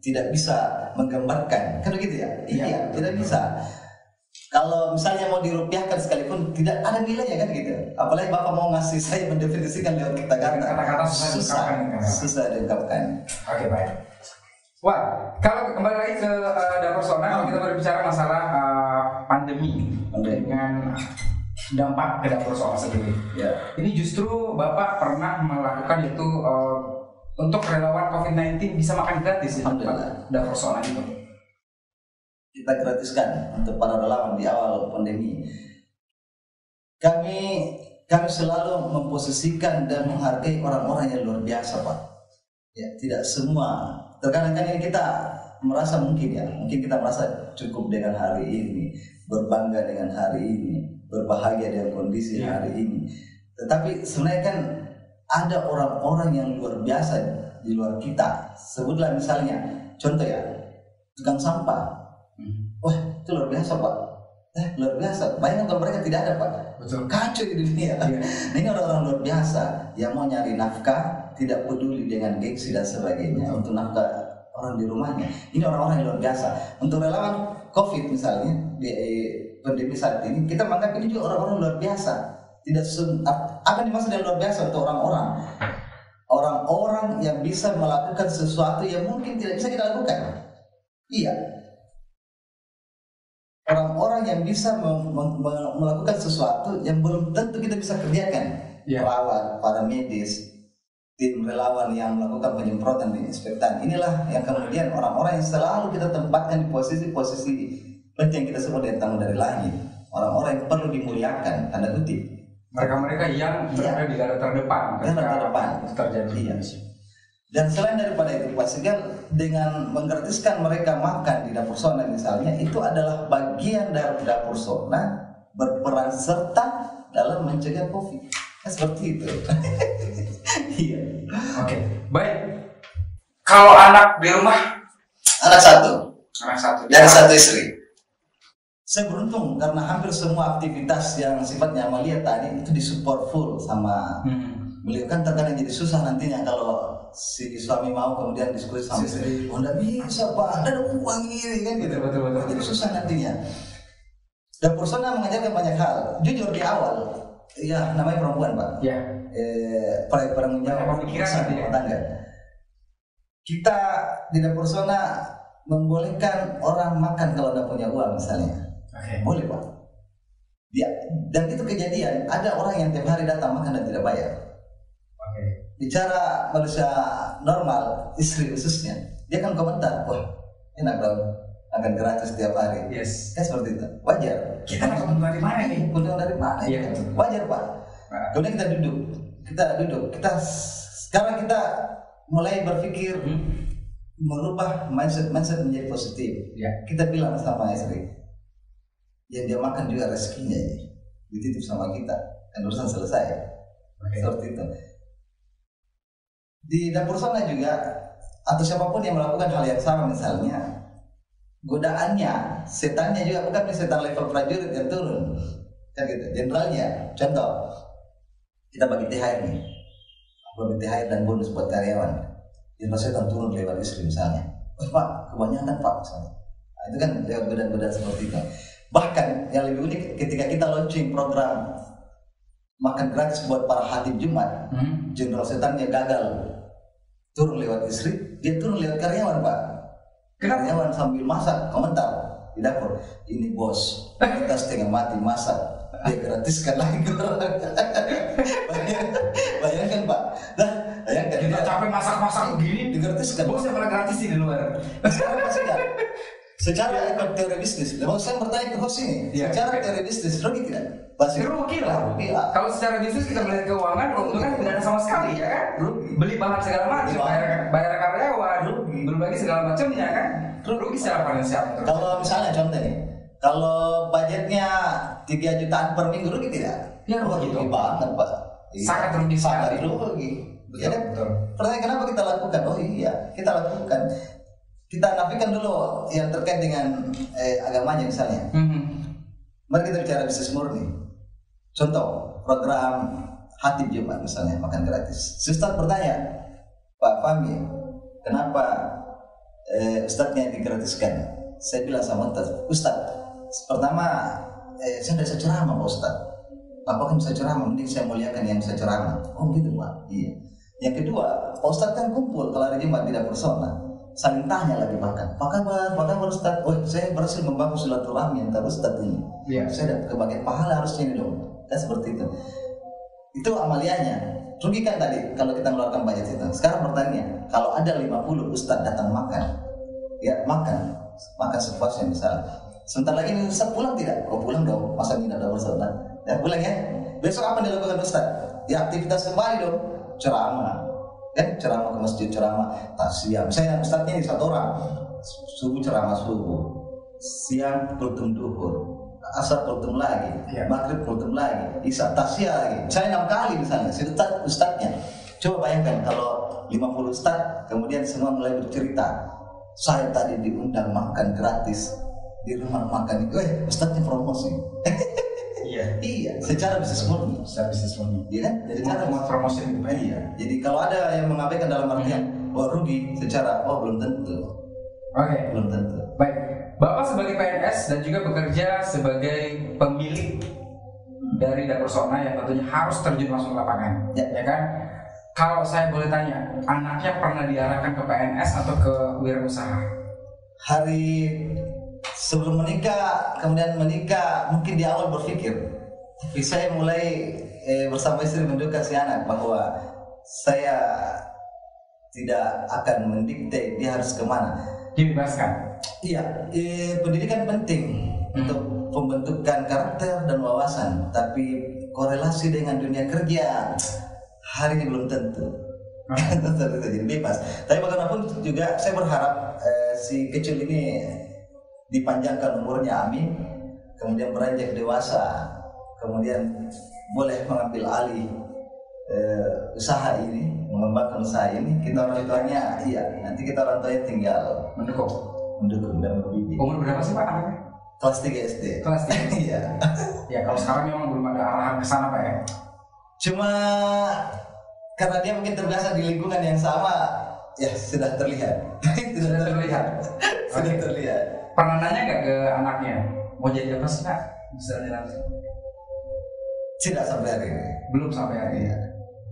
tidak bisa menggambarkan kan begitu ya Iya. iya tidak bisa kalau misalnya mau dirupiahkan sekalipun tidak ada nilainya kan gitu apalagi bapak mau ngasih saya mendefinisikan lewat kata-kata Kata-kata susah susah diungkapkan. susah diungkapkan Oke baik. Wah, kalau kembali lagi ke uh, dapur sona, kalau kita berbicara masalah uh, pandemi Pandemi. dengan dampak ke dapur sona sendiri. ya Ini justru Bapak pernah melakukan itu uh, untuk relawan COVID-19 bisa makan gratis di dapur sona itu. Kita gratiskan untuk para relawan di awal pandemi. Kami kami selalu memposisikan dan menghargai orang-orang yang luar biasa, Pak. Ya, tidak semua. Terkadang kan ini kita merasa mungkin ya, mungkin kita merasa cukup dengan hari ini, berbangga dengan hari ini, berbahagia dengan kondisi Ya. hari ini. Tetapi sebenarnya kan ada orang-orang yang luar biasa di luar kita. Sebutlah misalnya, contoh ya, tukang sampah. Wah, itu luar biasa, Pak. Eh, luar biasa. Bayangkan kalau mereka tidak ada, Pak. Betul. Kacau di dunia. Iya. Nah, ini orang-orang luar biasa yang mau nyari nafkah, tidak peduli dengan gengsi dan sebagainya untuk nafkah orang di rumahnya. Ini orang-orang yang luar biasa. Untuk relawan COVID misalnya di eh, pandemi saat ini, kita menganggap ini juga orang-orang luar biasa. Tidak yang dimaksud dengan luar biasa untuk orang-orang? Orang-orang yang bisa melakukan sesuatu yang mungkin tidak bisa kita lakukan. Iya, yang bisa melakukan sesuatu yang belum tentu kita bisa kerjakan. Iya. Perawat, para medis, tim relawan yang melakukan penyemprotan di inspektan. Inilah yang kemudian orang-orang yang selalu kita tempatkan di posisi-posisi seperti yang kita sebut yang tamu dari langit. Orang-orang yang perlu dimuliakan, tanda kutip. Mereka-mereka yang berada di garda terdepan Garda terdepan. terjadi. Iya. Dan selain daripada itu, Pak Segal dengan menggratiskan mereka makan di dapur sona misalnya itu adalah bagian dari dapur sona berperan serta dalam mencegah covid Kan seperti itu iya Oke, baik. Kalau anak di rumah, anak satu anak satu. dan satu istri saya beruntung karena hampir semua aktivitas yang sifatnya amalia tadi itu disupport full sama Hmm. Beliau kan terkadang jadi susah nantinya kalau si suami mau kemudian diskusi sama istri. oh enggak bisa pak. Ada uang ini kan gitu. Betul, betul, jadi susah nantinya. Dan persona mengajarkan banyak hal. Jujur di awal ya namanya perempuan pak. Ya. eh, para penanggung jawab Banyak pemikiran urusan gitu ya. rumah tangga. Kita di dapur persona membolehkan orang makan kalau tidak punya uang misalnya. Oke. boleh pak. Ya dan itu kejadian. Ada orang yang tiap hari datang makan dan tidak bayar. Bicara manusia normal istri khususnya dia kan komentar wah enak dong akan gratis setiap hari Yes. kan seperti itu wajar Kita dapat dari mana nih? keuntungan dari mana ya? wajar pak Nah. kemudian kita duduk kita duduk kita sekarang kita mulai berpikir Hmm. merubah mindset mindset menjadi positif Ya. kita bilang sama istri yang dia makan juga rezekinya ya. dititip sama kita kan urusan selesai Oke. seperti itu di dapur sana juga atau siapa pun yang melakukan hal yang sama misalnya godaannya setannya juga bukan setan level prajurit yang turun. Kan gitu jenderalnya. Contoh kita bagi THR nih. Bagi THR dan bonus buat karyawan. Jenderal setan turun lewat istri misalnya. Oh pak kebanyakan pak misalnya. Nah, itu kan lewat godaan-godaan seperti itu. Bahkan yang lebih unik ketika kita launching program makan gratis buat para hakim Jumat Hmm. jenderal setannya gagal turun lewat istri dia turun lewat karyawan pak. Kenapa? karyawan sambil masak. Komentar di dapur. Ini bos kita setengah mati masak. Dia gratiskan lagi ke orang. Bayang- bayangkan pak. Nah bayangkan. Kita dia capek masak-masak begini, digratiskan. bos yang malah gratis di luar. sekarang pasti enggak secara ekor teori bisnis mau saya bertanya ke host ini Iya. secara teori bisnis rugi tidak pasti Rugi lah. rugi lah Kalau secara bisnis kita melihat keuangan, keuntungan tidak ada sama sekali ya kan? Rugi. Beli bahan segala macam, Beli bayar, bayar karyawan, Rugi. berbagi segala macamnya kan? Rugi secara finansial. Kalau misalnya contoh nih, kalau budgetnya 3 jutaan per minggu rugi tidak? Ya, rugi rugi banget pak. Iya. Sangat rugi Sangat rugi. Betul, Ya betul. Pertanyaan kenapa kita lakukan? Oh iya, kita lakukan. Kita nafikan dulu yang terkait dengan eh, agamanya misalnya. Hmm. Mari kita bicara bisnis murni. Contoh, program Hatib Jumat misalnya makan gratis. Si Ustadz bertanya, Pak Fahmi, kenapa eh, Ustadznya digratiskan? Saya bilang sama Ustadz, Ustadz, pertama eh, saya tidak bisa ceramah Pak Ustadz. Bapak kan bisa ceramah, mending saya muliakan yang bisa ceramah. Oh gitu Pak, iya. Yang kedua, Pak Ustadz kan kumpul kalau hari Jumat tidak persona. Saling tanya lagi bahkan, apa kabar, apa kabar Ustadz? Oh saya berhasil membangun silaturahmi antara Ustadz ini. Iya. saya dapat kebagian pahala harusnya ini dong. Kan seperti itu. Itu amaliannya rugi kan tadi kalau kita mengeluarkan budget itu. Sekarang pertanyaannya kalau ada 50 ustadz datang makan? Ya makan. Makan sepuasnya misalnya. Sebentar lagi ini ustadz pulang tidak? Oh pulang dong. Masa ini ada ustadz ya pulang ya. Besok apa dilakukan ustadz ya aktivitas kembali dong. Ceramah kan ceramah ke masjid ceramah tasya misalnya ustadznya ini satu orang. Subuh ceramah subuh. Siang kultum duhur. Asar kultum lagi. Iya. maghrib kultum lagi. Isya tasya lagi. Misalnya enam kali misalnya si ustad ustadnya coba bayangkan kalau 50 ustad kemudian semua mulai bercerita. Saya tadi diundang makan gratis. Di rumah makan. Itu eh ustadnya promosi Iya. iya secara bisnis murni Secara bisnis murni. Iya kan? Jadi cara Mau promosi gitu kan? Iya. Jadi kalau ada yang mengabaikan dalam artian wah rugi secara oh belum tentu, Oke. belum tentu. Baik, Bapak sebagai PNS dan juga bekerja sebagai pemilik dari dapur sona yang tentunya harus terjun langsung ke lapangan, Ya. ya kan? Kalau saya boleh tanya, anaknya pernah diarahkan ke PNS atau ke wirausaha? Hari sebelum menikah, kemudian menikah, mungkin di awal berpikir, tapi saya mulai eh, bersama istri menduga si anak bahwa saya tidak akan mendikte dia harus ke mana. Dibebaskan. Iya, eh, pendidikan penting untuk pembentukan karakter dan wawasan, tapi korelasi dengan dunia kerja hari ini belum tentu. Bisa jadi bebas. Tapi bagaimanapun juga saya berharap eh, si kecil ini dipanjangkan umurnya, amin. Kemudian beranjak dewasa, kemudian boleh mengambil alih eh, usaha ini, mengembangkan usaha ini. Kita orang tuanya, iya, nanti kita orang tuanya tinggal Mendukung. mendukung dan membimbing. Umur berapa sih Pak anaknya? Kelas 3 SD. Kelas tiga. Iya. Ya kalau sekarang memang belum ada arahan ke sana Pak ya. Cuma karena dia mungkin terbiasa di lingkungan yang sama, ya sudah terlihat. Sudah terlihat. sudah terlihat. Pernah nanya nggak ke anaknya mau jadi apa sih Pak? Misalnya nanti. Tidak sampai hari ini. Belum sampai hari ini. Iya.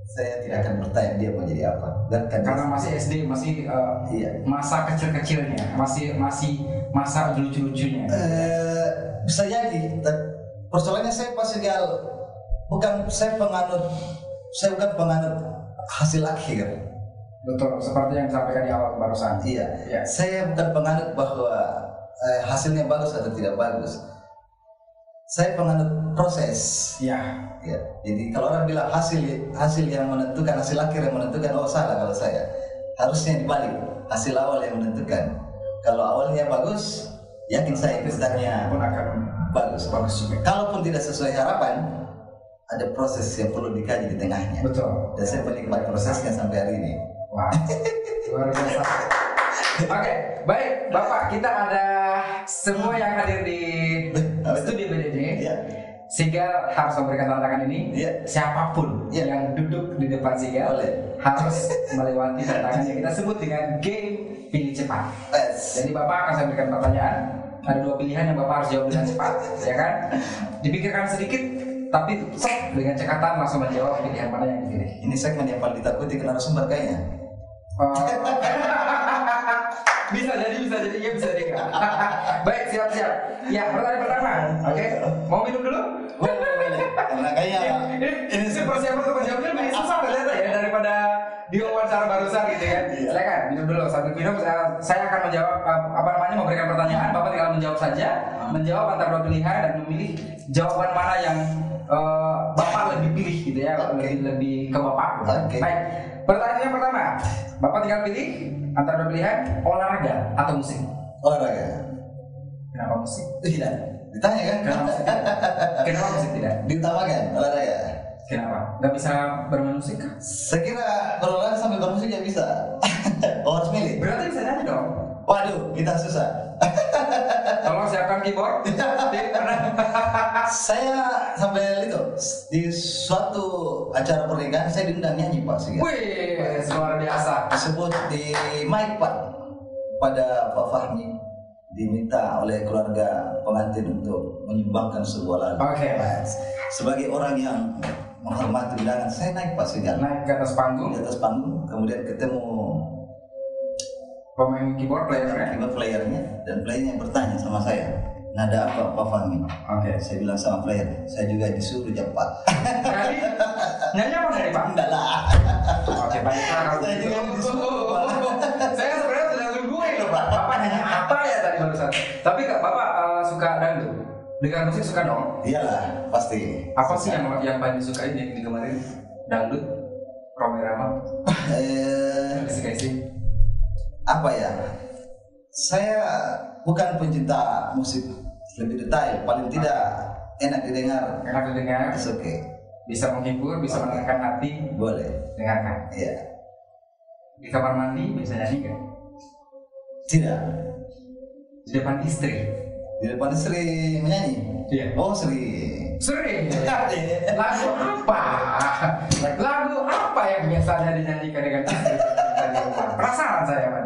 Saya tidak akan bertanya dia mau jadi apa. Biarkan dia- Karena masih SD, masih uh, Iya. masa kecil-kecilnya, masih masih masa lucu-lucunya. Eh, bisa jadi. Persoalannya saya pas tinggal bukan saya penganut saya bukan penganut hasil akhir. Betul, seperti yang disampaikan di awal barusan. Iya. Iya. Saya bukan penganut bahwa eh, hasilnya bagus atau tidak bagus. Saya penganut proses. Iya. Ya, jadi kalau orang bilang hasil hasil yang menentukan hasil akhir yang menentukan oh salah kalau saya harusnya dibalik hasil awal yang menentukan kalau awalnya bagus yakin saya ke depannya pun akan bagus bagus juga. kalaupun tidak sesuai harapan ada proses yang perlu dikaji di tengahnya Betul. dan saya penikmat prosesnya sampai hari ini Wah, luar biasa. Oke, baik Bapak, kita ada semua yang hadir di studi BDD. ya Sigal harus memberikan tantangan ini. Iya. Siapa pun Iya. yang duduk di depan Sigal Boleh. harus melewati tantangan yang kita sebut dengan game pilih cepat. Yes. Jadi Bapak akan saya berikan pertanyaan. Ada dua pilihan yang Bapak harus jawab dengan cepat, ya kan? Dipikirkan sedikit, tapi set dengan cekatan langsung menjawab pilihan mana yang dipilih. ini segmen yang paling ditakuti ke narasumber kayaknya Oh. bisa jadi, bisa jadi, iya bisa jadi. Kak. Baik, siap siap. Ya, pertanyaan pertama. Oke, mau minum dulu? karena kayaknya Ini, ini sih persiapan untuk menjawabnya lebih susah ternyata ya daripada di wawancara barusan gitu kan. Iya. Silakan minum dulu sambil minum saya, saya akan menjawab apa namanya memberikan pertanyaan, bapak tinggal menjawab saja, menjawab antara dua pilihan dan memilih jawaban mana yang uh, bapak lebih pilih gitu ya, Oke. lebih lebih ke bapak. Oke. Baik, pertanyaan pertama, bapak tinggal pilih antara dua pilihan olahraga atau musik. olahraga Kenapa musik? tidak ditanya kan Kenapa musik? tidak? Kenapa musik tidak? diutamakan olahraga Kenapa? Gak bisa bermain musik saya kira berolahraga sambil bermusik ya bisa oh harus milih Berarti bisa nyanyi dong. waduh kita susah Tolong siapkan keyboard. Saya sampai itu di suatu acara pernikahan saya diundang nyanyi pak sih Wih, luar biasa. tersebut di mic pak pada Pak Fahmi diminta oleh keluarga pengantin untuk menyumbangkan sebuah lagu Oke, Mas. sebagai orang yang menghormati bilangan saya naik pak Sigal Naik ke atas panggung, di atas panggung kemudian ketemu pemain keyboard playernya. keyboard playernya dan playernya bertanya sama saya nada apa Pak Fahmi Oke. saya bilang sama player saya juga disuruh cepat Jadi nyanyi apa dari Pak? enggak lah Oke, baiklah kalau Saya juga disuruh. Saya sebenarnya sudah nungguin loh Pak. Bapak nanya apa ya tadi barusan? Tapi kak, Bapak eh, suka dangdut? Dengan musik suka dong? iyalah pasti Apa sih yang yang paling disukai yang digemarin? Dangdut? Romi Rama? eh, Disukai sih? Apa ya saya bukan pencinta musik lebih detail paling tidak enak didengar Enak didengar, it's okay bisa menghibur, bisa menenangkan hati, boleh dengarkan. ya Di kamar mandi bisa nyanyi nggak? tidak Di depan istri. di depan istri menyanyi Iya. oh sering Sering. Lagu apa? Lagu apa yang biasanya dinyanyikan dengan istri? Penasaran saya Pak.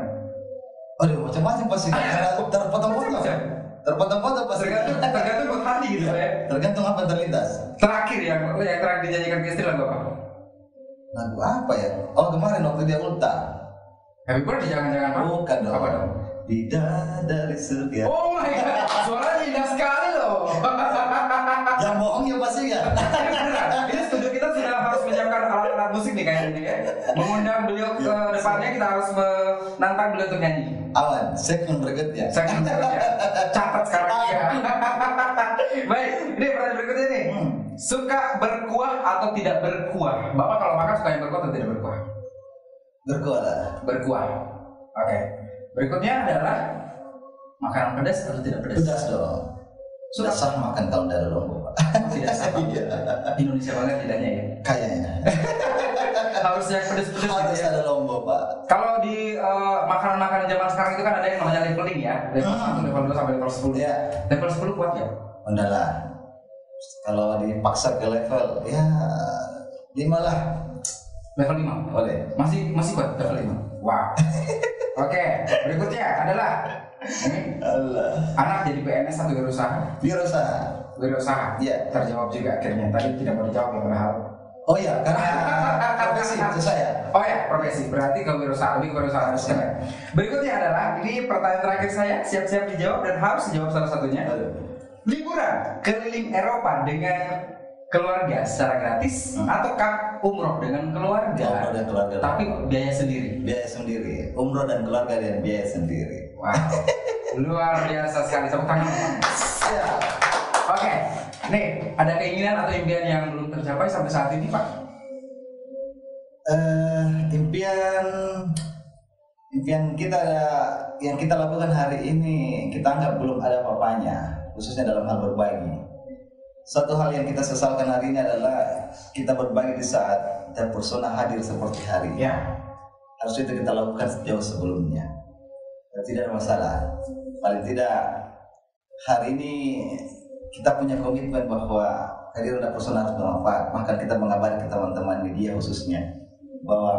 Aduh macam-macam pasti terpotong-potong Macam-macam. terpotong-potong pasti Tergantung tergantung buat hati gitu ya. tergantung apa yang terlintas Terakhir yang yang terakhir dinyanyikan ke istri lagu apa? lagu apa ya oh kemarin waktu dia ulta Happy birthday jangan-jangan Pak. bukan dong Apa dong? bidadari surga Oh my god, suaranya indah sekali loh. yang bohong ya pasti ya Ini studio kita sudah harus menyiapkan alat-alat musik nih kayaknya ya. Mengundang beliau ke depannya kita harus menantang beliau untuk nyanyi. Awan segmen berikutnya akan berikutnya. Catat sekarang ya. Baik, ini pertanyaan berikutnya nih. Hmm. Suka berkuah atau tidak berkuah? Bapak kalau makan suka yang berkuah atau tidak berkuah? Berkuah lah. berkuah. Oke. Berikutnya adalah makanan pedas atau tidak pedas? Pedas dong. Sudah sah makan kalau dari lombok pak. tidak sama. Iya. Indonesia banget tidaknya ya. Kayaknya. Harus yang pedas-pedas gitu Harus ya. ada lombok pak. Kalau di eh, makanan-makanan zaman sekarang itu kan ada yang namanya leveling ya, level Hmm. 1, level 2 sampai level 10. Ya. Level 10 kuat ya? Udah lah. Kalau dipaksa ke level ya lima lah. Level 5. Boleh. Masih masih kuat level 5. Wow. Oke, berikutnya adalah ini Allah. anak jadi PNS atau berusaha? Wirausaha. Berusaha. Iya. Terjawab juga akhirnya. Tadi tidak mau dijawab ya padahal. Oh iya, karena profesi itu saya. Oh ya, profesi. Berarti kewirausahaan lebih kewirausahaan harus keren. Berikutnya adalah ini pertanyaan terakhir saya, siap-siap dijawab dan harus dijawab salah satunya. Liburan keliling Eropa dengan keluarga secara gratis Hmm. ataukah umroh dengan keluarga? Umroh dan keluarga. Tapi biaya sendiri. Biaya sendiri. Umroh dan keluarga dan biaya sendiri. Wow. Luar biasa sekali. Tepuk tangan. Oke. Nih, ada keinginan atau impian yang belum tercapai sampai saat ini, Pak? Eh, impian impian kita yang kita lakukan hari ini kita anggap belum ada apa-apanya khususnya dalam hal berbagi satu hal yang kita sesalkan hari ini adalah kita berbagi di saat dan persona hadir seperti hari ini Ya. harus itu kita lakukan jauh sebelumnya dan tidak ada masalah paling tidak hari ini kita punya komitmen bahwa kehadiran dan persona harus bermanfaat. Maka kita mengabari ke teman-teman media khususnya bahwa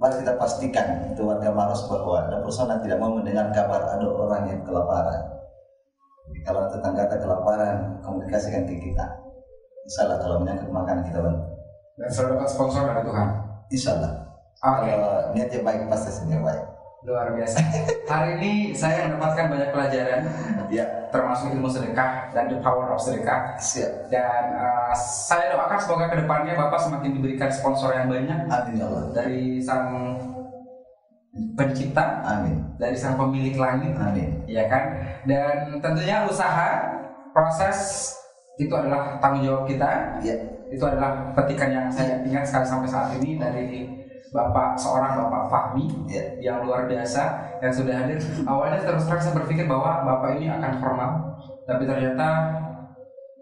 mari kita pastikan itu warga Maros bahwa ada persona tidak mau mendengar kabar ada orang yang kelaparan. Jadi kalau tetangga kita kelaparan komunikasikan ke kita. Insya Allah kalau menyangkut makanan kita bantu Dan selalu dapat sponsor dari Tuhan. Insya Allah. Kalau niatnya baik pasti hasilnya baik Luar biasa. Hari ini saya mendapatkan banyak pelajaran, ya termasuk ilmu sedekah dan the power of sedekah. siap Dan uh, saya doakan semoga ke depannya Bapak semakin diberikan sponsor yang banyak amin ya Allah dari sang pencipta, amin dari sang pemilik langit, amin ya kan? Dan tentunya usaha, proses itu adalah tanggung jawab kita. ya Itu adalah petikan yang saya ingat sekali sampai saat ini dari Bapak seorang Bapak Fahmi ya. yang luar biasa yang sudah hadir. Awalnya terus terang saya berpikir bahwa bapak ini akan formal, tapi ternyata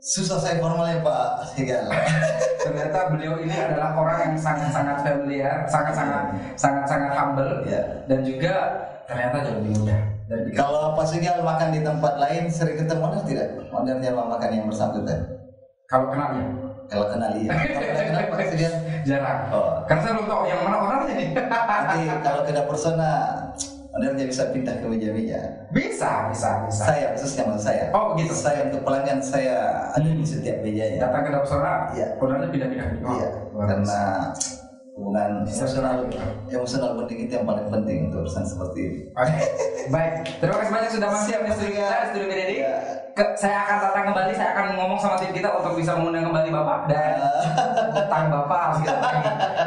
susah saya formalnya Pak. Segal ternyata beliau ini adalah orang yang sangat sangat familiar, sangat sangat sangat sangat humble, ya. dan juga ternyata jauh lebih mudah kalau Pak Segal makan di tempat lain sering ketemu tidak? Modernnya makan yang bersangkutan? Kalau kenal ya kalau kenal iya kalau kenal Segal jarang. oh Karena saya belum tahu yang mana orangnya nih. nanti kalau ke dapur sana modernnya bisa pindah ke meja-meja bisa, bisa, bisa. saya khususnya maksud saya Oh, begitu. saya untuk pelanggan saya ada di setiap mejanya Datang ke dapur sana, Iya. orangnya pindah-pindah. Oh, iya luar biasa. karena hubungan Bisa emosional emosional penting itu yang paling penting untuk urusan seperti ini Oke, baik. Terima kasih banyak sudah masuk di studio kita, studio BDD. Ya. Ke- saya akan datang kembali, saya akan ngomong sama tim kita untuk bisa mengundang kembali Bapak dan utang Bapak harus kita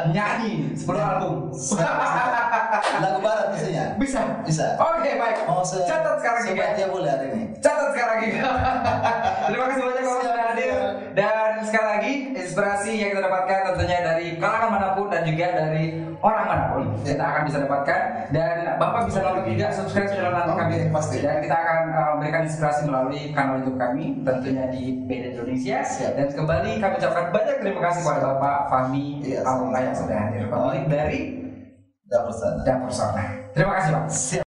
nyanyi 10 album. lagu barat biasanya bisa. bisa Oke, baik. mau se Catat sekarang juga. sebaiknya boleh hari ini Catat sekarang juga. Terima kasih banyak Bapak sudah hadir dan sekali lagi inspirasi yang kita dapatkan tentunya dari kalangan mana pun dan juga dari orang mana pun kita akan bisa dapatkan dan Bapak bisa nonton juga subscribe channel nanti kami pasti. dan kita akan uh, memberikan inspirasi melalui kanal YouTube kami tentunya di BD Indonesia Siap. dan kembali kami ucapkan banyak terima kasih kepada Bapak Fahmi Iya, Alullah yang sudah hadir pemilik dari dapur sana Dapur Sona. Terima kasih Pak. siap